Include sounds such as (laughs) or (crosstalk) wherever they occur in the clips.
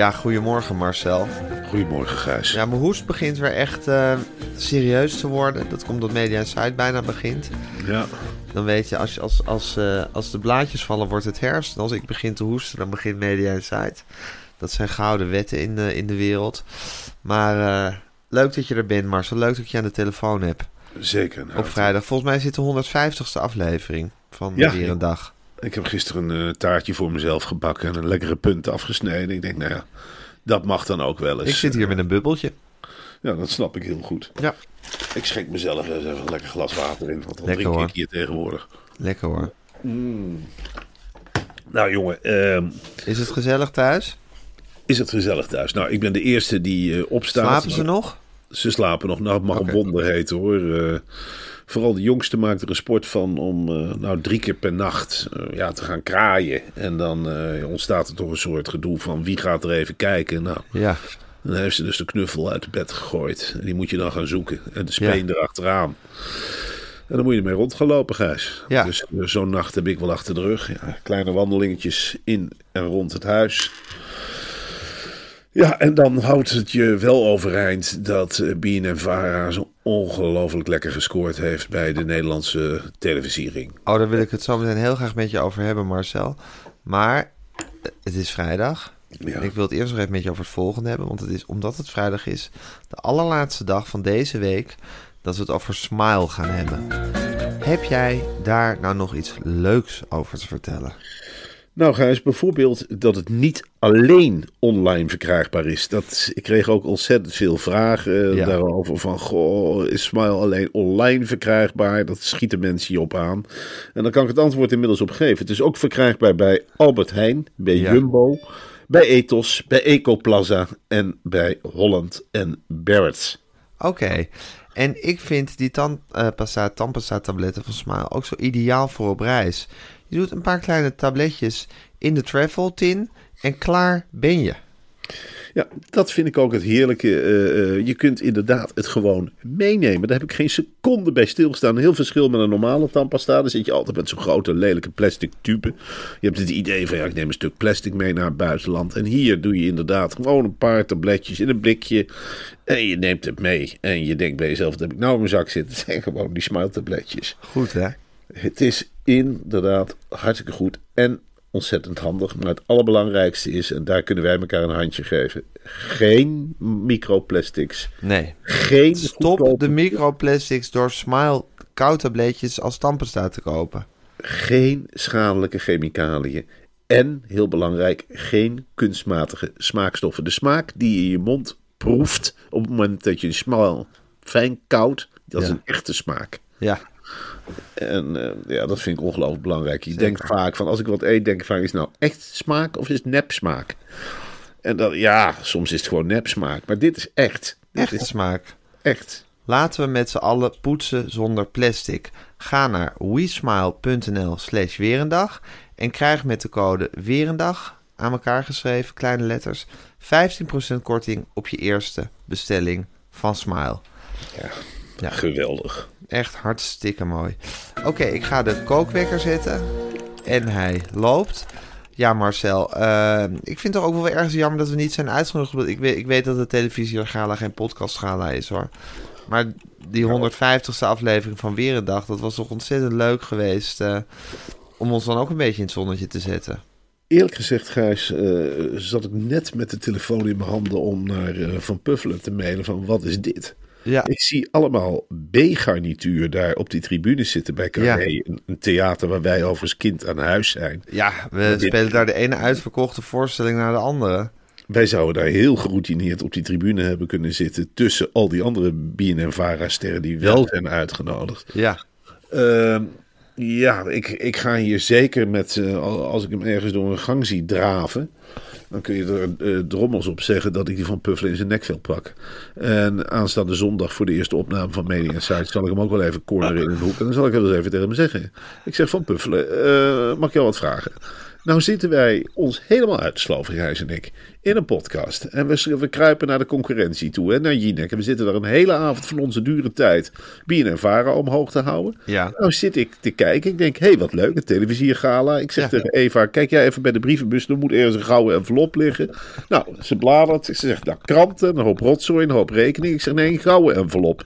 Ja, goedemorgen Marcel. Goedemorgen, Gijs. Ja, mijn hoest begint weer echt eh, serieus te worden. Dat komt omdat Media Site bijna begint. Ja. Dan weet je, als, als, als, eh, als de blaadjes vallen, wordt het herfst. En als ik begin te hoesten, dan begint Media Insight. Dat zijn gouden wetten in de, in de wereld. Maar eh, leuk dat je er bent, Marcel. Leuk dat je aan de telefoon heb. Zeker. Nou, Op vrijdag. Volgens mij zit de 150ste aflevering van Ja. Weer een Dag. Ik heb gisteren een eh, taartje voor mezelf gebakken en een lekkere punt afgesneden. Ik denk, nou ja, dat mag dan ook wel eens. Ik zit hier met een bubbeltje. Ja, dat snap ik heel goed. Ja, Ik schenk mezelf eens even een lekker glas water in, want dan Lekker, drink hoor. ik hier tegenwoordig. lekker hoor. Nou jongen, ehm, Is het gezellig thuis? is het gezellig thuis? Nou, ik ben de eerste die eh, opstaat. Slapen ze nog? Ze slapen nog. Nou, het mag een wonder heten hoor. Eh, vooral de jongste maakt er een sport van om eh, nou, drie keer per nacht eh, ja, te gaan kraaien. En dan eh, ontstaat er toch een soort gedoe van wie gaat er even kijken. Nou, Ja. dan heeft ze dus de knuffel uit het bed gegooid. En die moet je dan gaan zoeken. En de speen Ja. erachteraan. En dan moet je ermee rond gaan lopen, Gijs. Ja. Dus zo'n nacht heb ik wel achter de rug. Ja, kleine wandelingetjes in en rond het huis. Ja, en dan houdt het je wel overeind dat eh, BNN-Vara zo ongelooflijk lekker gescoord heeft bij de Nederlandse televisiering. Oh, daar wil ik het zo meteen heel graag met je over hebben, Marcel. Maar eh, het is vrijdag. Ja. Ik wil het eerst nog even met je over het volgende hebben. Want het is, omdat het vrijdag is, de allerlaatste dag van deze week... dat we het over Smile gaan hebben. Heb jij daar nou nog iets leuks over te vertellen? Nou, Gijs, bijvoorbeeld dat het niet alleen online verkrijgbaar is. Dat, ik kreeg ook ontzettend veel vragen eh, Ja. daarover. Van, goh, is Smile alleen online verkrijgbaar? Dat schieten mensen je op aan. En dan kan ik het antwoord inmiddels op geven. Het is ook verkrijgbaar bij Albert Heijn, bij Ja. Jumbo, bij Ethos, bij Ecoplaza en bij Holland en Barrett. Oké. En ik vind die tandpasta, tandpasta tabletten van Smile ook zo ideaal voor op reis. Je doet een paar kleine tabletjes in de travel tin en klaar ben je. Ja, dat vind ik ook het heerlijke. Eh, eh, je kunt inderdaad het gewoon meenemen. Daar heb ik geen seconde bij stilgestaan. Heel verschil met een normale tandpasta. Dan zit je altijd met zo'n grote lelijke plastic tube. Je hebt het idee van ja, ik neem een stuk plastic mee naar het buitenland. En hier doe je inderdaad gewoon een paar tabletjes in een blikje. En je neemt het mee. En je denkt bij jezelf, wat heb ik nou in mijn zak zitten? (laughs) Het zijn gewoon die smile tabletjes. Goed hè? Het is inderdaad hartstikke goed en ontzettend handig. Maar het allerbelangrijkste is, en daar kunnen wij elkaar een handje geven: geen microplastics. Nee. Geen Stop de microplastics door Smile koudtabletjes als tandpasta te kopen. Geen schadelijke chemicaliën. En, heel belangrijk, geen kunstmatige smaakstoffen. De smaak die je in je mond proeft op het moment dat je een smal fijn koud, dat is een echte smaak. Ja. En eh, ja, dat vind ik ongelooflijk belangrijk. Je denkt vaak van, als ik wat eet, denk ik vaak, is het nou echt smaak of is het nep smaak? En dan, ja, soms is het gewoon nep smaak. Maar dit is echt. Dit Echte is smaak. echt. Laten we met z'n allen poetsen zonder plastic. Ga naar wesmile.nl slash weerendag en krijg met de code weerendag, aan elkaar geschreven, kleine letters, 15% korting op je eerste bestelling van Smile. Ja. Geweldig. Echt hartstikke mooi. Oké, ik ga de kookwekker zetten. En hij loopt. Ja, Marcel. eh, ik vind het ook wel ergens jammer dat we niet zijn uitgenodigd. Ik weet, ik weet dat de televisiegala geen podcastgala is hoor. maar die 150ste aflevering van Weer een Dag, dat was toch ontzettend leuk geweest eh, om ons dan ook een beetje in het zonnetje te zetten. Eerlijk gezegd, Gijs, eh, zat ik net met de telefoon in mijn handen om naar Van Puffelen te mailen van wat is dit? Ja, Ik zie allemaal B-garnituur daar op die tribune zitten bij Carré. Ja. Een, een theater waar wij overigens kind aan huis zijn. ja we dit- spelen daar de ene uitverkochte voorstelling naar de andere. Wij zouden daar heel geroutineerd op die tribune hebben kunnen zitten tussen al die andere BNN-Vara-sterren die wel zijn uitgenodigd. Ja, Ehm, ja, ik, ik ga hier zeker met, eh, al- als ik hem ergens door een gang zie draven, dan kun je er eh, drommels op zeggen dat ik die van Puffelen in zijn nekvel pak. En aanstaande zondag voor de eerste opname van Media Insight zal ik hem ook wel even corneren in een hoek. En dan zal ik wel eens even tegen hem zeggen. Ik zeg van Puffelen, eh, mag ik jou wat vragen? Nou zitten wij ons helemaal uit te sloven, Gijs en ik, in een podcast. En we, we kruipen naar de concurrentie toe, hè, naar Jinek. En we zitten daar een hele avond van onze dure tijd BNN Vara omhoog te houden. ja. Nou zit ik te kijken. Ik denk, hé, hey, wat leuk, een televisiegala. Ik zeg Ja. tegen Eva, kijk jij even bij de brievenbus. Er moet ergens een gouden envelop liggen. Nou, ze bladert. Ze zegt, nou, kranten, een hoop rotzooi, een hoop rekening. Ik zeg, nee, een gouden envelop.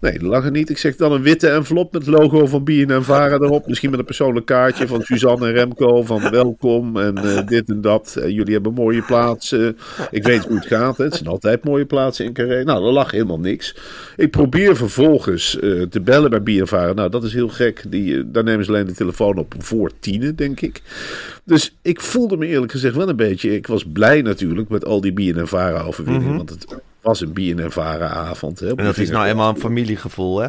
Nee, dat lag er niet. Ik zeg dan een witte envelop met het logo van BNN Vara erop. Misschien met een persoonlijk kaartje van Suzanne en Remco. Van welkom en eh, dit en dat. Eh, jullie hebben mooie plaatsen. Ik weet hoe het gaat. Hè. Het zijn altijd mooie plaatsen in Carré. Nou, er lag helemaal niks. Ik probeer vervolgens eh, te bellen bij BNN Vara. Nou, dat is heel gek. Die, daar nemen ze alleen de telefoon op voor tienen, denk ik. Dus ik voelde me eerlijk gezegd wel een beetje... Ik was blij natuurlijk met al die BNN Vara overwinningen. Want het was een Vara avond. Hè, En dat is nou eenmaal een familiegevoel, hè?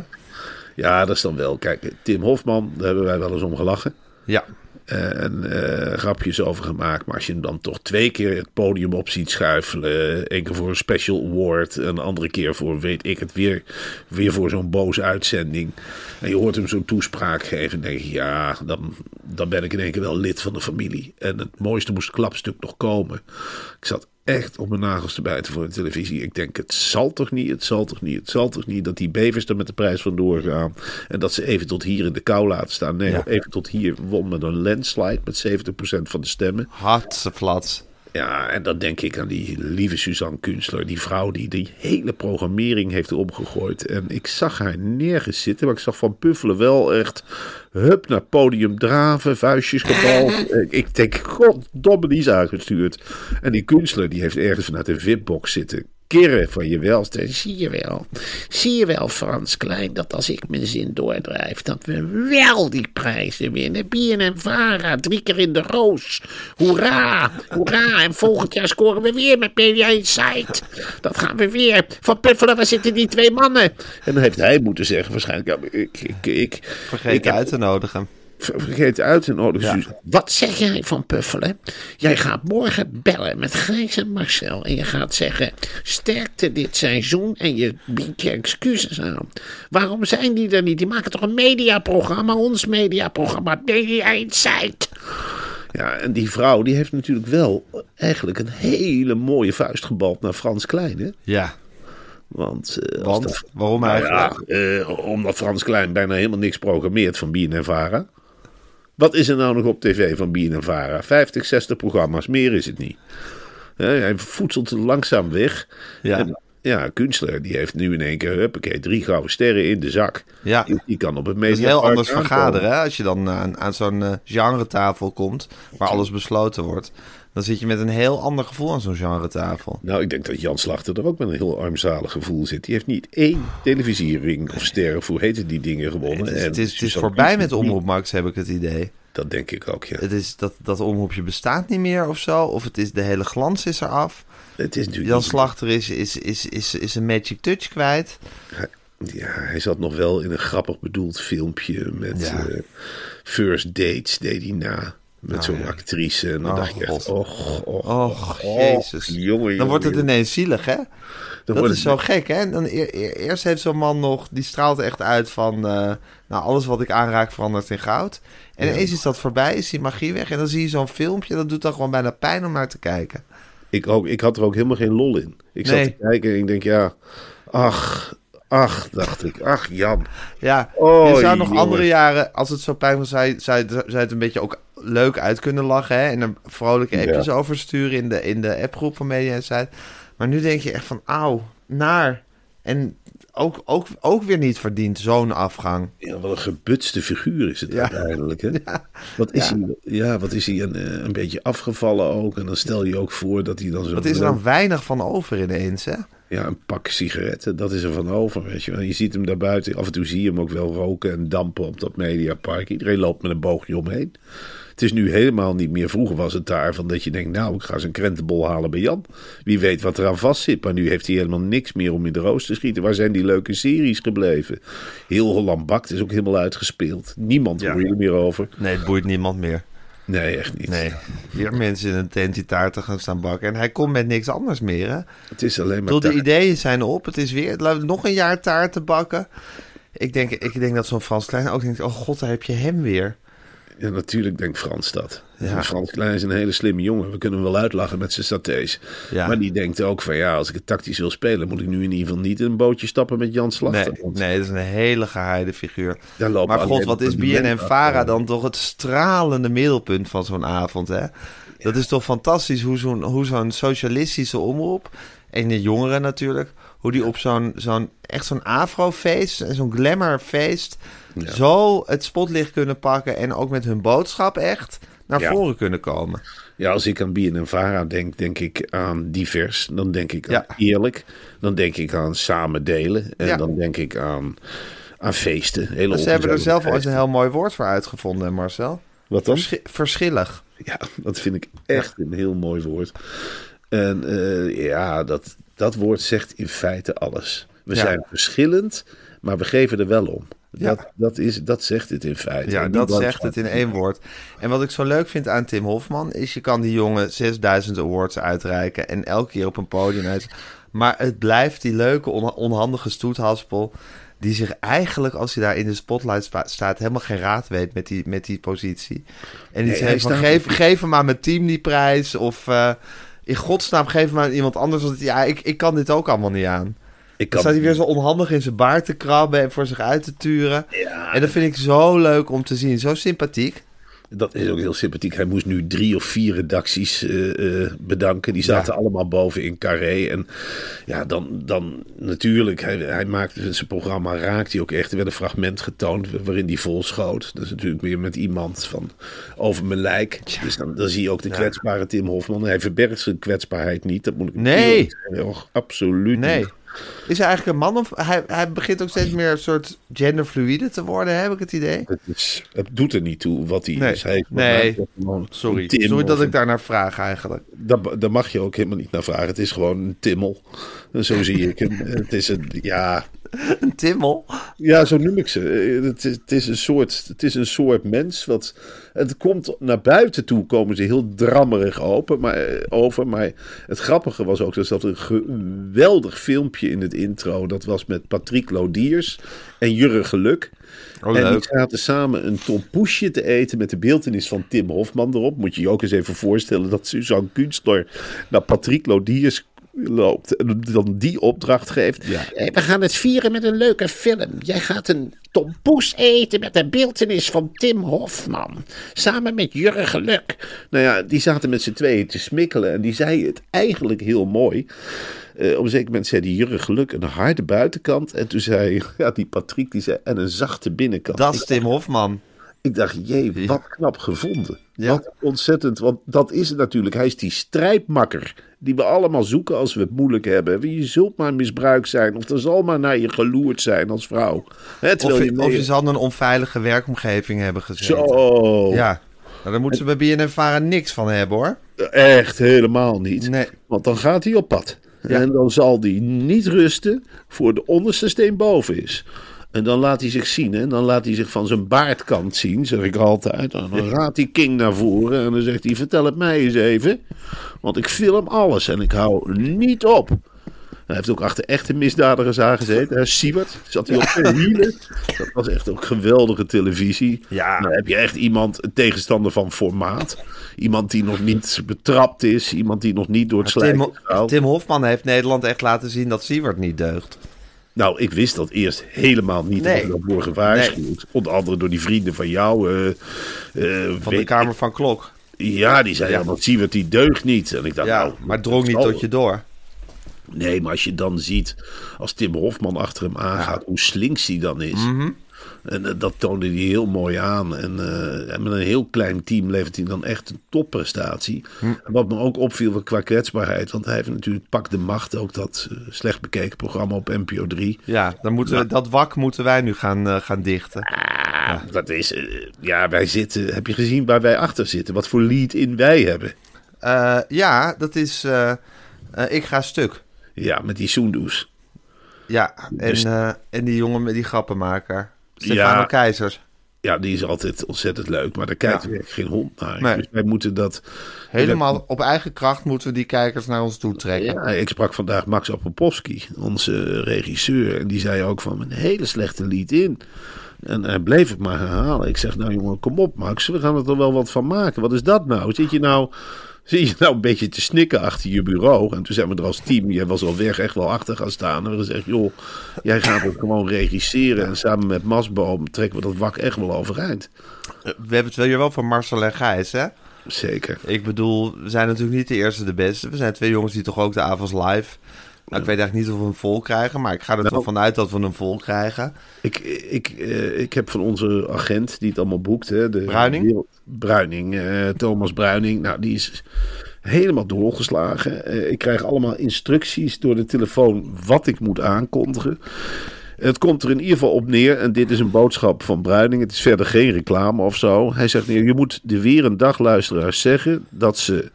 ja, dat is dan wel. Kijk, Tim Hofman, daar hebben wij wel eens om gelachen. Ja, En eh, grapjes over gemaakt. Maar als je hem dan toch twee keer het podium op ziet schuifelen. Eén keer voor een special award. En een andere keer voor, weet ik het, weer, weer voor zo'n boze uitzending. En je hoort hem zo'n toespraak geven. En denk je, ja, dan, dan ben ik in één keer wel lid van de familie. En het mooiste moest het klapstuk nog komen. Ik zat echt op mijn nagels te bijten voor de televisie. Ik denk, het zal toch niet, het zal toch niet, het zal toch niet... dat die bevers er met de prijs van doorgaan. En dat ze even tot hier in de kou laten staan. Nee, Ja. even tot hier won met een landslide met 70% van de stemmen. hartstikke Ja, en dan denk ik aan die lieve Suzanne Kunstler. Die vrouw die die hele programmering heeft omgegooid. En ik zag haar nergens zitten. Maar ik zag Van Puffelen wel echt hup naar podium draven. Vuistjes gebald. ik, (laughs) ik denk, goddomme, die is aangestuurd. En die Kunstler die heeft ergens vanuit een VIP-box zitten. Kirren van je welste. Zie je wel. Zie je wel, Frans Klein, dat als ik mijn zin doordrijf, dat we wel die prijzen winnen. BNN Vara, drie keer in de roos. Hoera, hoera. En volgend jaar scoren we weer met Media Insight. Dat gaan we weer. Van Puffelen, waar zitten die twee mannen? En dan heeft hij moeten zeggen, waarschijnlijk, ja, ik, ik, ik, ik Vergeten heb- uit te nodigen. Ver- Vergeet uit en oh, dus Ja. Wat zeg jij van Puffelen? Jij gaat morgen bellen met Gijs en Marcel. En je gaat zeggen: sterkte dit seizoen. En je biedt je excuses aan. Waarom zijn die er niet? Die maken toch een mediaprogramma? Ons mediaprogramma, Media Insight. Ja, en die vrouw die heeft natuurlijk wel eigenlijk een hele mooie vuist gebald naar Frans Klein. Hè? Ja, Want, eh, als want dat- waarom nou eigenlijk? ja, eh, omdat Frans Klein bijna helemaal niks programmeert van BNN Vara. Wat is er nou nog op tv van BNN Vara? 50, 60 programma's, meer is het niet. Hij voedselt langzaam weg. Ja. En, ja, Kunstler die heeft nu in één keer huppakee, drie gouden sterren in de zak. Ja. Die, die kan op het meest heel anders vergaderen, hè? Als je dan eh, aan, aan zo'n eh genre-tafel komt, waar alles besloten wordt, dan zit je met een heel ander gevoel aan zo'n genre-tafel. Nou, ik denk dat Jan Slachter er ook met een heel armzalig gevoel zit. Die heeft niet één televisiering of sterren, of hoe heten die dingen gewonnen. Het is, En het is, het is Suzanne voorbij met. Omroep Max, heb ik het idee. Dat denk ik ook, ja. Het is dat, dat omroepje bestaat niet meer of zo, of het is de hele glans is eraf. Het is natuurlijk Jan Slachter is, is, is, is, is een magic touch kwijt. Ja, hij zat nog wel in een grappig bedoeld filmpje met Ja. eh, First Dates, deed hij na. Met zo'n actrice. En dan Oh, dacht je echt, och, och, Och, jezus. jongen, Dan wordt het ineens zielig, hè? Dat wordt is het- zo gek, hè? En Dan e- e- eerst heeft zo'n man nog, die straalt echt uit van... eh, nou, alles wat ik aanraak verandert in goud. En ineens is dat voorbij, is die magie weg. En dan zie je zo'n filmpje, dat doet dan gewoon bijna pijn om naar te kijken. Ik, ook, ik had er ook helemaal geen lol in. Ik zat te kijken en ik denk, ja, ach, ach, dacht ik. Ach, Jan. Ja, Oh, je zou nog jongens. andere jaren, als het zo pijn was, zou zou, zou het een beetje ook leuk uit kunnen lachen. Hè? En er vrolijke Ja. appjes over sturen in de, in de appgroep van Media Insight. Maar nu denk je echt van, auw, naar. En ook, ook, ook weer niet verdiend, zo'n afgang. Ja, wat een gebutste figuur is het Ja. uiteindelijk. Hè? (laughs) Wat is Ja. hij, ja, wat is hij een, eh, een beetje afgevallen ook. En dan stel je ook voor dat hij dan zo... Wat is er dan weinig van over ineens, hè? Ja, een pak sigaretten, dat is er van over, weet je wel. Je ziet hem daar buiten, af en toe zie je hem ook wel roken en dampen op dat mediapark. Iedereen loopt met een boogje omheen. Het is nu helemaal niet meer. Vroeger was het daar van dat je denkt, nou, ik ga eens een krentenbol halen bij Jan. Wie weet wat eraan vast zit. Maar nu heeft hij helemaal niks meer om in de roos te schieten. Waar zijn die leuke series gebleven? Heel Holland Bakt is ook helemaal uitgespeeld. Niemand Ja. hoor je er meer over. Nee, het boeit niemand meer. Nee, echt niet. Nee, weer mensen in een tent die taarten gaan staan bakken. En hij komt met niks anders meer, hè? Het is alleen maar... Tot de taart. ideeën zijn op. Het is weer laten we nog een jaar taarten bakken. Ik denk, ik denk dat zo'n Frans Klein ook denkt... oh god, daar heb je hem weer. Ja, natuurlijk denkt Frans dat. Ja. Frans Klein is een hele slimme jongen. We kunnen hem wel uitlachen met zijn satés. Ja. Maar die denkt ook van ja, als ik het tactisch wil spelen, moet ik nu in ieder geval niet in een bootje stappen met Jan Slachter. Nee, nee, dat is een hele gehaaide figuur. Maar god, wat is BNN achter. Vara dan toch het stralende middelpunt van zo'n avond, hè? Dat is toch fantastisch hoe zo'n hoe zo'n socialistische omroep, en de jongeren natuurlijk, hoe die op zo'n zo'n echt zo'n afrofeest en zo'n glamourfeest zo het spotlicht kunnen pakken en ook met hun boodschap echt naar Ja. voren kunnen komen. Ja, als ik aan BNN Vara denk, denk ik aan divers. Dan denk ik aan Ja. eerlijk. Dan denk ik aan samen delen. En Ja. dan denk ik aan, aan feesten. Hele Dus ze hebben er zelf ooit een heel mooi woord voor uitgevonden, Marcel. Wat dan? Verschi- verschillig. Ja, dat vind ik echt een heel mooi woord. En eh, ja, dat, dat woord zegt in feite alles. We Ja. zijn verschillend, maar we geven er wel om. Ja. Dat, dat, is, dat zegt het in feite. Ja, dat zegt het in één woord. En wat ik zo leuk vind aan Tim Hofman... is je kan die jongen 6000 awards uitreiken... en elke keer op een podium uit. Maar het blijft die leuke, on- onhandige stoethaspel... die zich eigenlijk, als hij daar in de spotlight staat... helemaal geen raad weet met die, met die positie. En die Nee, zegt van, geef, geef hem aan mijn team die prijs... of eh, in godsnaam geef hem aan iemand anders... want ja, ik, ik kan dit ook allemaal niet aan. Ik Dan staat hij weer zo onhandig in zijn baard te krabben en voor zich uit te turen. Ja. En dat vind ik zo leuk om te zien. Zo sympathiek. Dat is ook heel sympathiek. Hij moest nu drie of vier redacties eh, eh, bedanken. Die zaten Ja. allemaal boven in Carré. En ja, dan, dan natuurlijk, hij, hij maakte zijn programma, raakt hij ook echt. Er werd een fragment getoond waarin hij volschoot. Dat is natuurlijk weer met iemand van over mijn lijk. Dus dan, dan zie je ook de kwetsbare Tim Hofman. Hij verbergt zijn kwetsbaarheid niet. Dat moet ik Nee. Och, absoluut Nee. niet. Is hij eigenlijk een man of... Hij, hij begint ook steeds meer een soort genderfluide te worden, heb ik het idee. Het, is, het doet er niet toe wat hij Nee. is. Hij Nee. gewoon Sorry, Tim sorry dat ik daar naar vraag eigenlijk. Daar, daar mag je ook helemaal niet naar vragen. Het is gewoon een timmel. Zo zie ik hem. (laughs) Het is een, ja, (laughs) Een timmel. ja, zo noem ik ze. Eh, Het is, het is, een, soort, het is een soort mens. Wat, het komt naar buiten toe, komen ze heel drammerig open, maar, eh, over. Maar het grappige was ook, er zat een geweldig filmpje in het intro. Dat was met Patrick Lodiers en Jurre Geluk. Oh, en die zaten samen een tompoesje te eten met de beeltenis van Tim Hofman erop. Moet je je ook eens even voorstellen dat Suzanne Kunstler naar Patrick Lodiers loopt en dan die opdracht geeft. We gaan het vieren met een leuke film. Jij gaat een tompoes eten met de beeltenis van Tim Hofman. Samen met Jurre Geluk. Nou ja, die zaten met z'n tweeën te smikkelen en die zei het eigenlijk heel mooi. Eh, op een zeker moment zei die Jurre Geluk een harde buitenkant. En toen zei ja, die Patrick, die zei, en een zachte binnenkant. Dat is Tim Hofman. Ik dacht, jee, wat knap gevonden. Ja. Wat ontzettend, want dat is het natuurlijk. Hij is die strijdmakker die we allemaal zoeken als we het moeilijk hebben. Je zult maar misbruikt zijn of er zal maar naar je geloerd zijn als vrouw. Of, je of je zal een onveilige werkomgeving hebben gezeten. Zo, Ja. Nou, daar moeten ze bij BNN-Vara niks van hebben, hoor. echt helemaal niet. Nee. Want dan gaat hij op pad. Ja. En dan zal hij niet rusten voor de onderste steen boven is. En dan laat hij zich zien. En dan laat hij zich van zijn baardkant zien, zeg ik altijd. En dan raadt die King naar voren. En dan zegt hij, vertel het mij eens even. Want ik film alles en ik hou niet op. Hij heeft ook achter echte misdadigers aangezeten. Hè? Siebert zat hij op zijn (laughs) hielen. Dat was echt ook geweldige televisie. Ja. Dan heb je echt iemand, een tegenstander van formaat. Iemand die nog niet betrapt is. Iemand die nog niet door het Tim. Tim Hofman heeft Nederland echt laten zien dat Siewert niet deugt. Nou, ik wist dat eerst helemaal niet. Nee. Ik heb gewaarschuwd. Onder andere door die vrienden van jou. eh, eh, Van de Kamer van Klok. Ja, die zei, ja, Ja. want Siewert die deugt niet. En ik dacht, Ja, nou, maar drong niet tot je door. Nee, maar als je dan ziet, als Tim Hofman achter hem aangaat, hoe slinks hij dan is. Mhm. En eh, dat toonde hij heel mooi aan. En, eh, en met een heel klein team levert hij dan echt een topprestatie. Hm. En wat me ook opviel qua kwetsbaarheid. Want hij heeft natuurlijk Pak de Macht, ook dat eh, slecht bekeken programma op NPO 3. Ja, dan moeten we, dat wak moeten wij nu gaan, gaan dichten. Ah, dat is, ja, wij zitten, heb je gezien waar wij achter zitten? Wat voor lead-in wij hebben? Ja, dat is Ik ga stuk. Ja, met die Soendoes. Ja, en, Dus- eh, en die jongen met die grappenmaker. Stefano Ja. Keizers. Ja, die is altijd ontzettend leuk, maar daar kijkt Ja. geen hond naar. Nee. Dus wij moeten dat... Helemaal op eigen kracht moeten we die kijkers naar ons toe trekken. Ja, ik sprak vandaag Max Apopowski, onze regisseur. En die zei ook van een hele slechte lied in. En hij bleef het maar herhalen. Ik zeg, nou jongen, kom op Max, we gaan er toch wel wat van maken. Wat is dat nou? Zit je nou, zit je nou een beetje te snikken achter je bureau? En toen zijn we er als team, jij was al weg, echt wel achter gaan staan. En we gezegd, joh, jij gaat het gewoon regisseren. En samen met Masboom trekken we dat wak echt wel overeind. We hebben het wel hier wel van Marcel en Gijs, hè? Zeker. Ik bedoel, we zijn natuurlijk niet de eerste de beste. We zijn twee jongens die toch ook de avonds live... Nou, ik weet eigenlijk niet of we hem vol krijgen, maar ik ga er Nou. toch vanuit dat we hem vol krijgen. Ik, ik, eh, ik heb van onze agent die het allemaal boekt. Hè, de Bruining? Bruining, eh, Thomas Bruining. Nou, die is helemaal doorgeslagen. Eh, ik krijg allemaal instructies door de telefoon wat ik moet aankondigen. Het komt er in ieder geval op neer, en dit is een boodschap van Bruining. Het is verder geen reclame of zo. Hij zegt: nee, Je moet de weer een dag luisteraars zeggen dat ze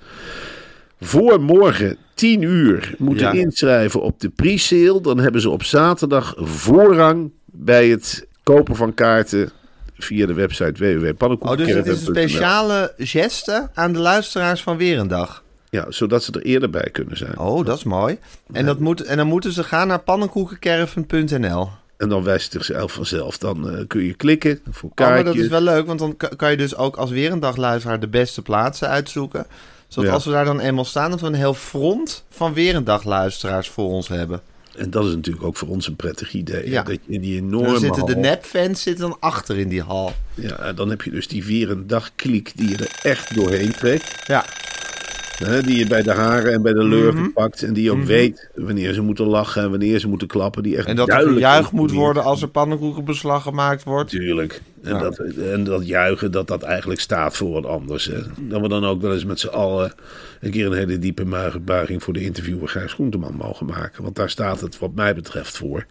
voor morgen 10 uur moeten Ja. inschrijven op de pre-sale. Dan hebben ze op zaterdag voorrang bij het kopen van kaarten via de website Oh, dus het is een speciale geste aan de luisteraars van Weer een Dag. Ja, zodat ze er eerder bij kunnen zijn. Oh, dat is mooi. En, dat moet, en dan moeten ze gaan naar pannenkoekenkerven.nl. En dan wijst het zichzelf vanzelf. Dan eh, kun je klikken voor Oh, maar kaartjes. dat is wel leuk, want dan ka- kan je dus ook als Weer een Dag luisteraar de beste plaatsen uitzoeken. Zodat Ja. als we daar dan eenmaal staan, dat we een heel front van Weer een Dag luisteraars voor ons hebben. En dat is natuurlijk ook voor ons een prettig idee. Ja. Dat je in die En enorme dan zitten de nepfans zitten dan achter in die hal. Ja, dan heb je dus die weer een dag kliek die je er echt doorheen trekt. Ja, Hè, die je bij de haren en bij de lurven Mhm. pakt. En die ook weet wanneer ze moeten lachen en wanneer ze moeten klappen. Die echt en dat er gejuicht moet worden als er pannenkoekenbeslag gemaakt wordt. Natuurlijk. En, Ja. dat, en dat juichen, dat dat eigenlijk staat voor wat anders. Hè. Dat we dan ook wel eens met z'n allen een keer een hele diepe buiging voor de interviewer Gijs Groenteman mogen maken. Want daar staat het wat mij betreft voor.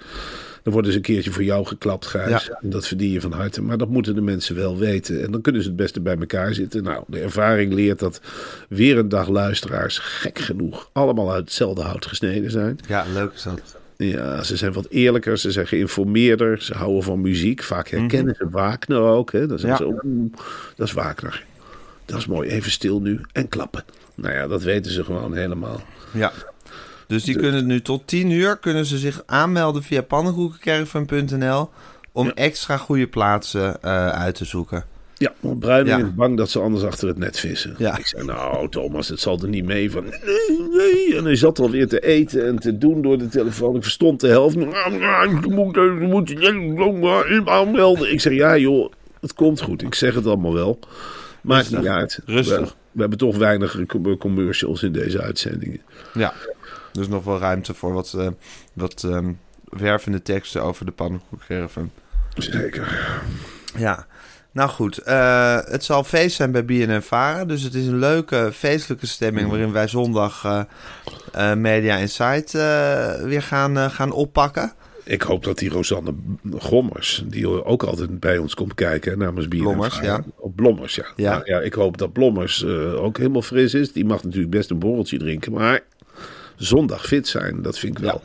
Er wordt eens een keertje voor jou geklapt, Gijs. Ja. En dat verdien je van harte. Maar dat moeten de mensen wel weten. En dan kunnen ze het beste bij elkaar zitten. Nou, de ervaring leert dat weer een dag luisteraars, gek genoeg, allemaal uit hetzelfde hout gesneden zijn. Ja, leuk is dat. Ja, ze zijn wat eerlijker, ze zijn geïnformeerder, ze houden van muziek. Vaak herkennen ze Wagner ook. Hè? Dan Ja. ze, dat is Wagner. Dat is mooi, even stil nu en klappen. Nou ja, dat weten ze gewoon helemaal. Ja. Dus die kunnen nu tot 10 uur kunnen ze zich aanmelden via pannenkoekenkerven.nl om extra goede plaatsen eh, uit te zoeken. Ja, want Bruining Ja. is bang dat ze anders achter het net vissen. Ja. Ik zei, nou Thomas, het zal er niet mee van. Nee, nee. En hij zat alweer te eten en te doen door de telefoon. Ik verstond de helft. Je moet, je moet je aanmelden. Ik zeg, ja joh, het komt goed. Ik zeg het allemaal wel. Maakt niet uit. Rustig. We, we hebben toch weinig com- commercials in deze uitzendingen. Ja. Dus nog wel ruimte voor wat, eh, wat ehm, wervende teksten over de pannenkoekenkerven. Zeker. Ja. Nou goed, eh, het zal feest zijn bij BNN Vara. Dus het is een leuke, feestelijke stemming... waarin wij zondag eh, eh, Media Insight weer gaan, gaan oppakken. Ik hoop dat die Rosanne Gommers, die ook altijd bij ons komt kijken namens Bier. Blommers, ja. Op Blommers, ja. Ja. Nou ja. Ik hoop dat Blommers ook helemaal fris is. Die mag natuurlijk best een borreltje drinken, maar zondag fit zijn, dat vind ik wel.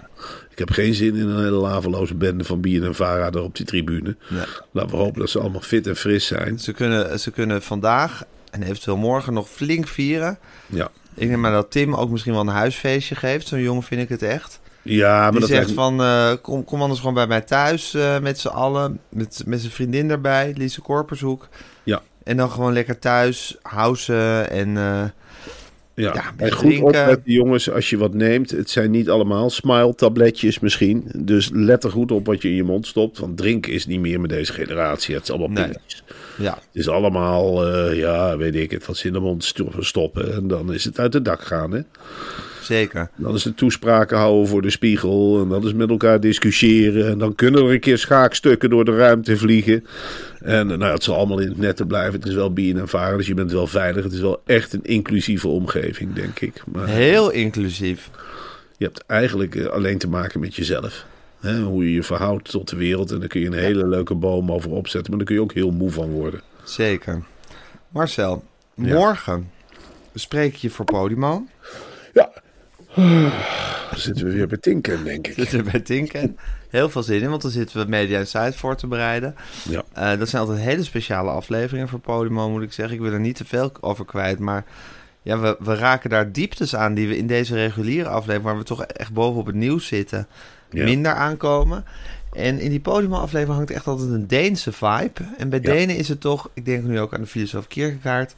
Ik heb geen zin in een hele laveloze bende van Bier en Vara daar op die tribune. Nee. Laten we hopen dat ze allemaal fit en fris zijn. Ze kunnen, ze kunnen vandaag en eventueel morgen nog flink vieren. Ja, Ik neem maar dat Tim ook misschien wel een huisfeestje geeft. Zo'n jongen vind ik het echt. ja maar Die dat zegt van, eh, kom, kom anders gewoon bij mij thuis eh, met z'n allen. Met, met zijn vriendin erbij, Lise Korpershoek. Ja. En dan gewoon lekker thuis, housen en... eh, Ja, Ja, en goed drinken. opletten jongens als je wat neemt. Het zijn niet allemaal smile-tabletjes misschien. Dus let er goed op wat je in je mond stopt. Want drinken is niet meer met deze generatie. Het is allemaal Nee. pilletjes. ja, Het is allemaal, eh, ja, weet ik het, wat ze in de mond sto- stoppen. En dan is het uit het dak gaan, hè. Zeker. Dan is het toespraken houden voor de spiegel. En dan is met elkaar discussiëren. En dan kunnen er een keer schaakstukken door de ruimte vliegen. En nou, het zal allemaal in het netten blijven. Het is wel en varen, dus je bent wel veilig. Het is wel echt een inclusieve omgeving, denk ik. Maar Heel inclusief. je hebt eigenlijk eh, alleen te maken met jezelf. Hè, hoe je je verhoudt tot de wereld. En daar kun je een hele leuke boom over opzetten. Maar daar kun je ook heel moe van worden. Zeker. Marcel, morgen bespreek je voor Podimo. Ja. Dan zitten we weer bij Tinken, denk ik. Zitten we bij Tinken. Heel veel zin in, want dan zitten we Media Insight voor te bereiden. Ja. Eh, dat zijn altijd hele speciale afleveringen voor Podimo, moet ik zeggen. Ik wil er niet te veel over kwijt, maar ja, we, we raken daar dieptes aan die we in deze reguliere aflevering, waar we toch echt bovenop het nieuws zitten, Ja. minder aankomen. En in die Podimo-aflevering hangt echt altijd een Deense vibe. En bij Ja. Denen is het toch, ik denk nu ook aan de filosoof Kierkegaard,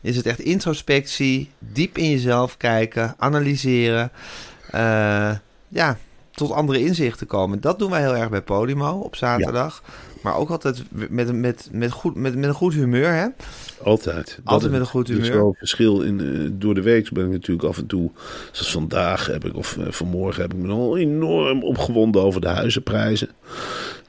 is het echt introspectie, diep in jezelf kijken, analyseren. eh, ja, tot andere inzichten komen. Dat doen wij heel erg bij Podimo op zaterdag. Maar ook altijd met, met, met, goed, met, met een goed humeur, hè? Altijd. Altijd Dat met is- een goed Er is humeur. wel een verschil in. eh, door de week ben ik natuurlijk af en toe. Zoals vandaag heb ik, of eh, vanmorgen heb ik me al enorm opgewonden over de huizenprijzen.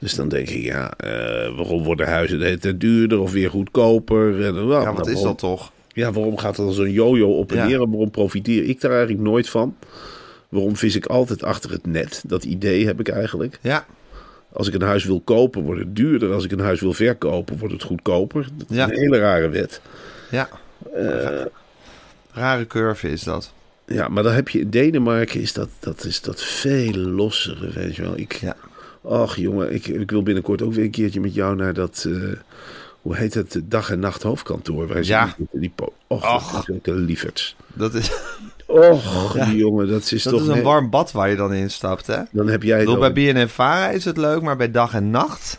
Dus dan denk ik, ja, eh, waarom worden huizen de hele tijd duurder of weer goedkoper? En, nou, Ja, wat is waarom- dat toch? Ja, waarom gaat er zo'n yo-yo op en Ja. neer? En waarom profiteer ik daar eigenlijk nooit van? Waarom vis ik altijd achter het net? Dat idee heb ik eigenlijk. Ja, Als ik een huis wil kopen, wordt het duurder. Als ik een huis wil verkopen, wordt het goedkoper. Dat is Ja. een hele rare wet. ja. Rare curve is dat. Ja, maar dan heb je in Denemarken is dat, dat, is dat veel lossere, weet je wel. Ik, Ja. Ach jongen, ik, ik wil binnenkort ook weer een keertje met jou naar dat, eh, hoe heet het, dag en nacht hoofdkantoor. Waar ze Ja. die, die Och, Ach. dat. Dat is, Och, die jongen, dat is dat toch... is een warm bad waar je dan instapt, hè? Dan heb jij bedoel, bij. BNN Vara is het leuk, maar bij dag en nacht...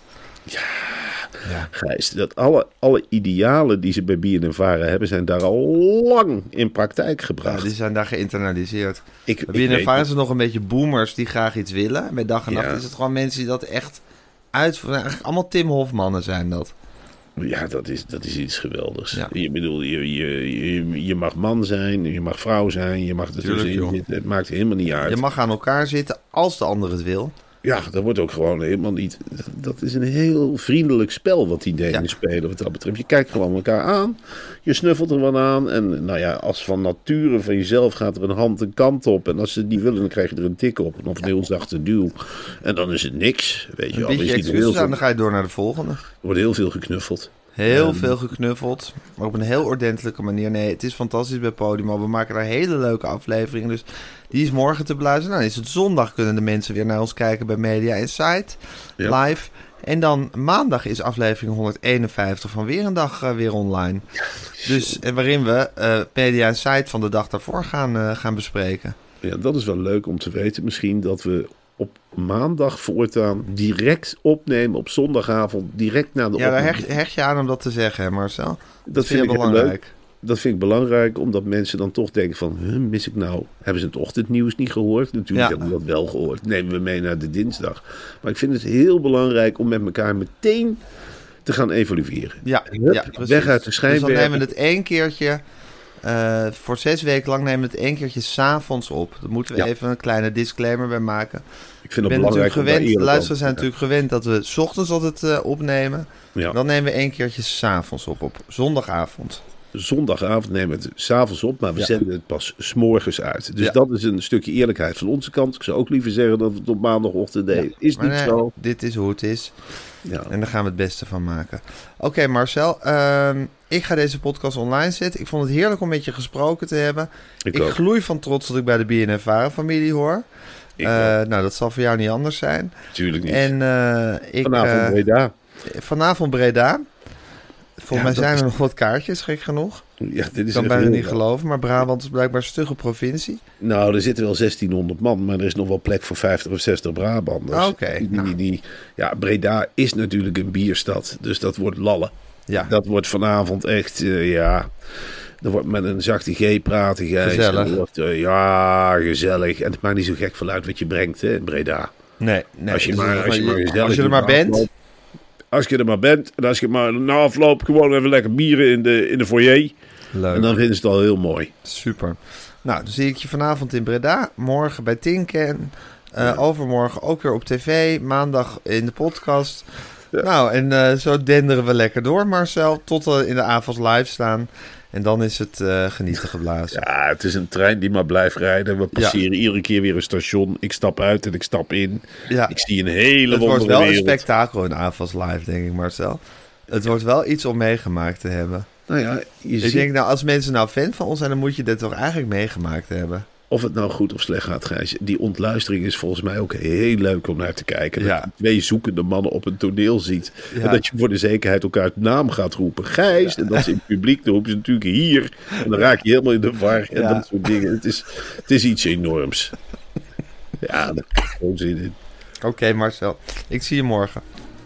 Gijs, dat alle, alle idealen die ze bij BNN Varen hebben, zijn daar al lang in praktijk Ja, gebracht. die zijn daar geïnternaliseerd. ik, Bij BNN Vara is het nog een beetje boomers die graag iets willen. En bij dag en nacht Ja. is het gewoon mensen die dat echt uitvoeren. Eigenlijk allemaal Tim Hofmannen zijn dat. Ja, dat is, dat is iets geweldigs. Ja. Je bedoel, je, je, je, mag man zijn, je mag vrouw zijn, je mag ertussenin joh. zitten. Het maakt helemaal niet uit. Je mag aan elkaar zitten als de ander het wil. Ja, dat wordt ook gewoon helemaal niet... dat- is een heel vriendelijk spel wat die Denen Ja. spelen wat dat betreft. Je kijkt gewoon elkaar aan, je snuffelt er wat aan. En nou ja, als van nature van jezelf gaat er een hand een kant op. En als ze het niet willen, dan krijg je er een tik op. Of een heel zachte duw. En dan is het niks, weet je Een wel. Je beetje ziet heel excuses aan, veel, dan ga je door naar de volgende. er wordt heel veel geknuffeld. Heel Ehm. veel geknuffeld, maar op een heel ordentelijke manier. Nee, het is fantastisch bij Podimo. We maken daar hele leuke afleveringen. Dus die is morgen te beluisteren. Nou, is het zondag kunnen de mensen weer naar ons kijken bij Media Insight Ja. live. En dan maandag is aflevering 151 van Weer een Dag eh, weer online. Dus en waarin we eh, Media Insight van de dag daarvoor gaan, eh, gaan bespreken. Ja, dat is wel leuk om te weten. Misschien dat we op maandag voortaan direct opnemen op zondagavond. Direct na de Ja, daar hecht, hecht je aan om dat te zeggen, Marcel. Dat, Dat vind ik belangrijk. Dat vind ik belangrijk, omdat mensen dan toch denken van... Huh, mis ik nou? Hebben ze het ochtendnieuws niet gehoord? Natuurlijk Ja. hebben we dat wel gehoord. Nemen we mee naar de dinsdag. Maar ik vind het heel belangrijk om met elkaar meteen te gaan evalueren. Ja, Hup, ja precies. weg uit de Dus dan nemen we het één keertje... eh, voor zes weken lang nemen we het één keertje s'avonds op. Daar moeten we Ja. even een kleine disclaimer bij maken. Ik vind het belangrijk gewend, de luisteraars zijn natuurlijk gewend dat we 's ochtends altijd eh, opnemen. Ja. Dan nemen we één keertje s'avonds op, op zondagavond. Zondagavond nemen we het s'avonds op, maar we Ja. zenden het pas s'morgens uit. Dus Ja. dat is een stukje eerlijkheid van onze kant. Ik zou ook liever zeggen dat we het op maandagochtend deden. Is Maar niet nee, zo. dit is hoe het is. Ja. En daar gaan we het beste van maken. Oké Marcel, ehm, ik ga deze podcast online zetten. Ik vond het heerlijk om met je gesproken te hebben. Ik gloei van trots dat ik bij de BNN-Varen-familie hoor. Ook. nou, dat zal voor jou niet anders zijn. Natuurlijk niet. En eh, ik, Vanavond eh, Breda. vanavond Breda. Volgens Ja, mij zijn is- er nog wat kaartjes, gek genoeg. Ja, dit Ik is kan bijna niet geloven, maar Brabant is blijkbaar een stugge provincie. Nou, er zitten wel 1600 man, maar er is nog wel plek voor 50 of 60 Brabanders. Oké, Die, nou. die, die- ja, Breda is natuurlijk een bierstad, dus dat wordt lallen. Ja, Dat wordt vanavond echt, eh, ja... Er wordt met een zachte G praten. Gezellig. Wordt, eh, ja, gezellig. En het maakt niet zo gek veel uit wat je brengt, hè, in Breda. nee, nee. als je maar, als je maar, gezellig als je er maar bent. Als je er maar bent. En als je maar na afloop gewoon even lekker bieren in de, in de foyer. Leuk. En dan vinden ze het al heel mooi. Super. Nou, dan zie ik je vanavond in Breda. Morgen bij Tinken. Eh, Overmorgen ook weer op tv. Maandag in de podcast. Nou, en eh, zo denderen we lekker door, Marcel. Tot we in de avond live staan. En dan is het eh, genieten geblazen. Ja, het is een trein die maar blijft rijden. We passeren iedere keer weer een station. Ik stap uit en ik stap in. Ja. Ik zie een hele het wordt wel een spektakel in avonds live, denk ik, Marcel. Het wordt wel iets om meegemaakt te hebben. Nou ja, je Ik ziet denk, nou, als mensen nou fan van ons zijn, dan moet je dit toch eigenlijk meegemaakt hebben. Of het nou goed of slecht gaat, Gijs. Die ontluistering is volgens mij ook heel leuk om naar te kijken. Ja. Dat je twee zoekende mannen op een toneel ziet. Ja. En dat je voor de zekerheid elkaar uit naam gaat roepen. Gijs. En dat is in het publiek. Dan roepen ze natuurlijk hier. En dan raak je helemaal in de var. En dat soort dingen. Het is, het is iets enorms. Ja, daar heb ik gewoon zin in. Oké, Marcel. Ik zie je morgen.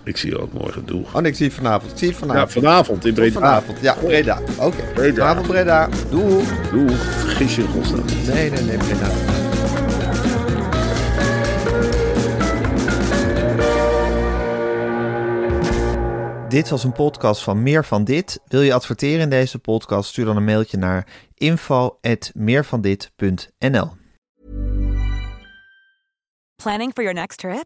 Ik zie je ook morgen. Doe. Oh nee, ik zie je vanavond. Ik zie je Ja, vanavond. vanavond in Tot Breda. vanavond. Ja, Breda. Oké. Breda. Vanavond Breda. Doei. Doe. Vergis je in godsnaam. Nee, nee, nee, Breda. Dit was een podcast van Meer van Dit. Wil je adverteren in deze podcast? Stuur dan een mailtje naar info@meervandit.nl. Planning for your next trip?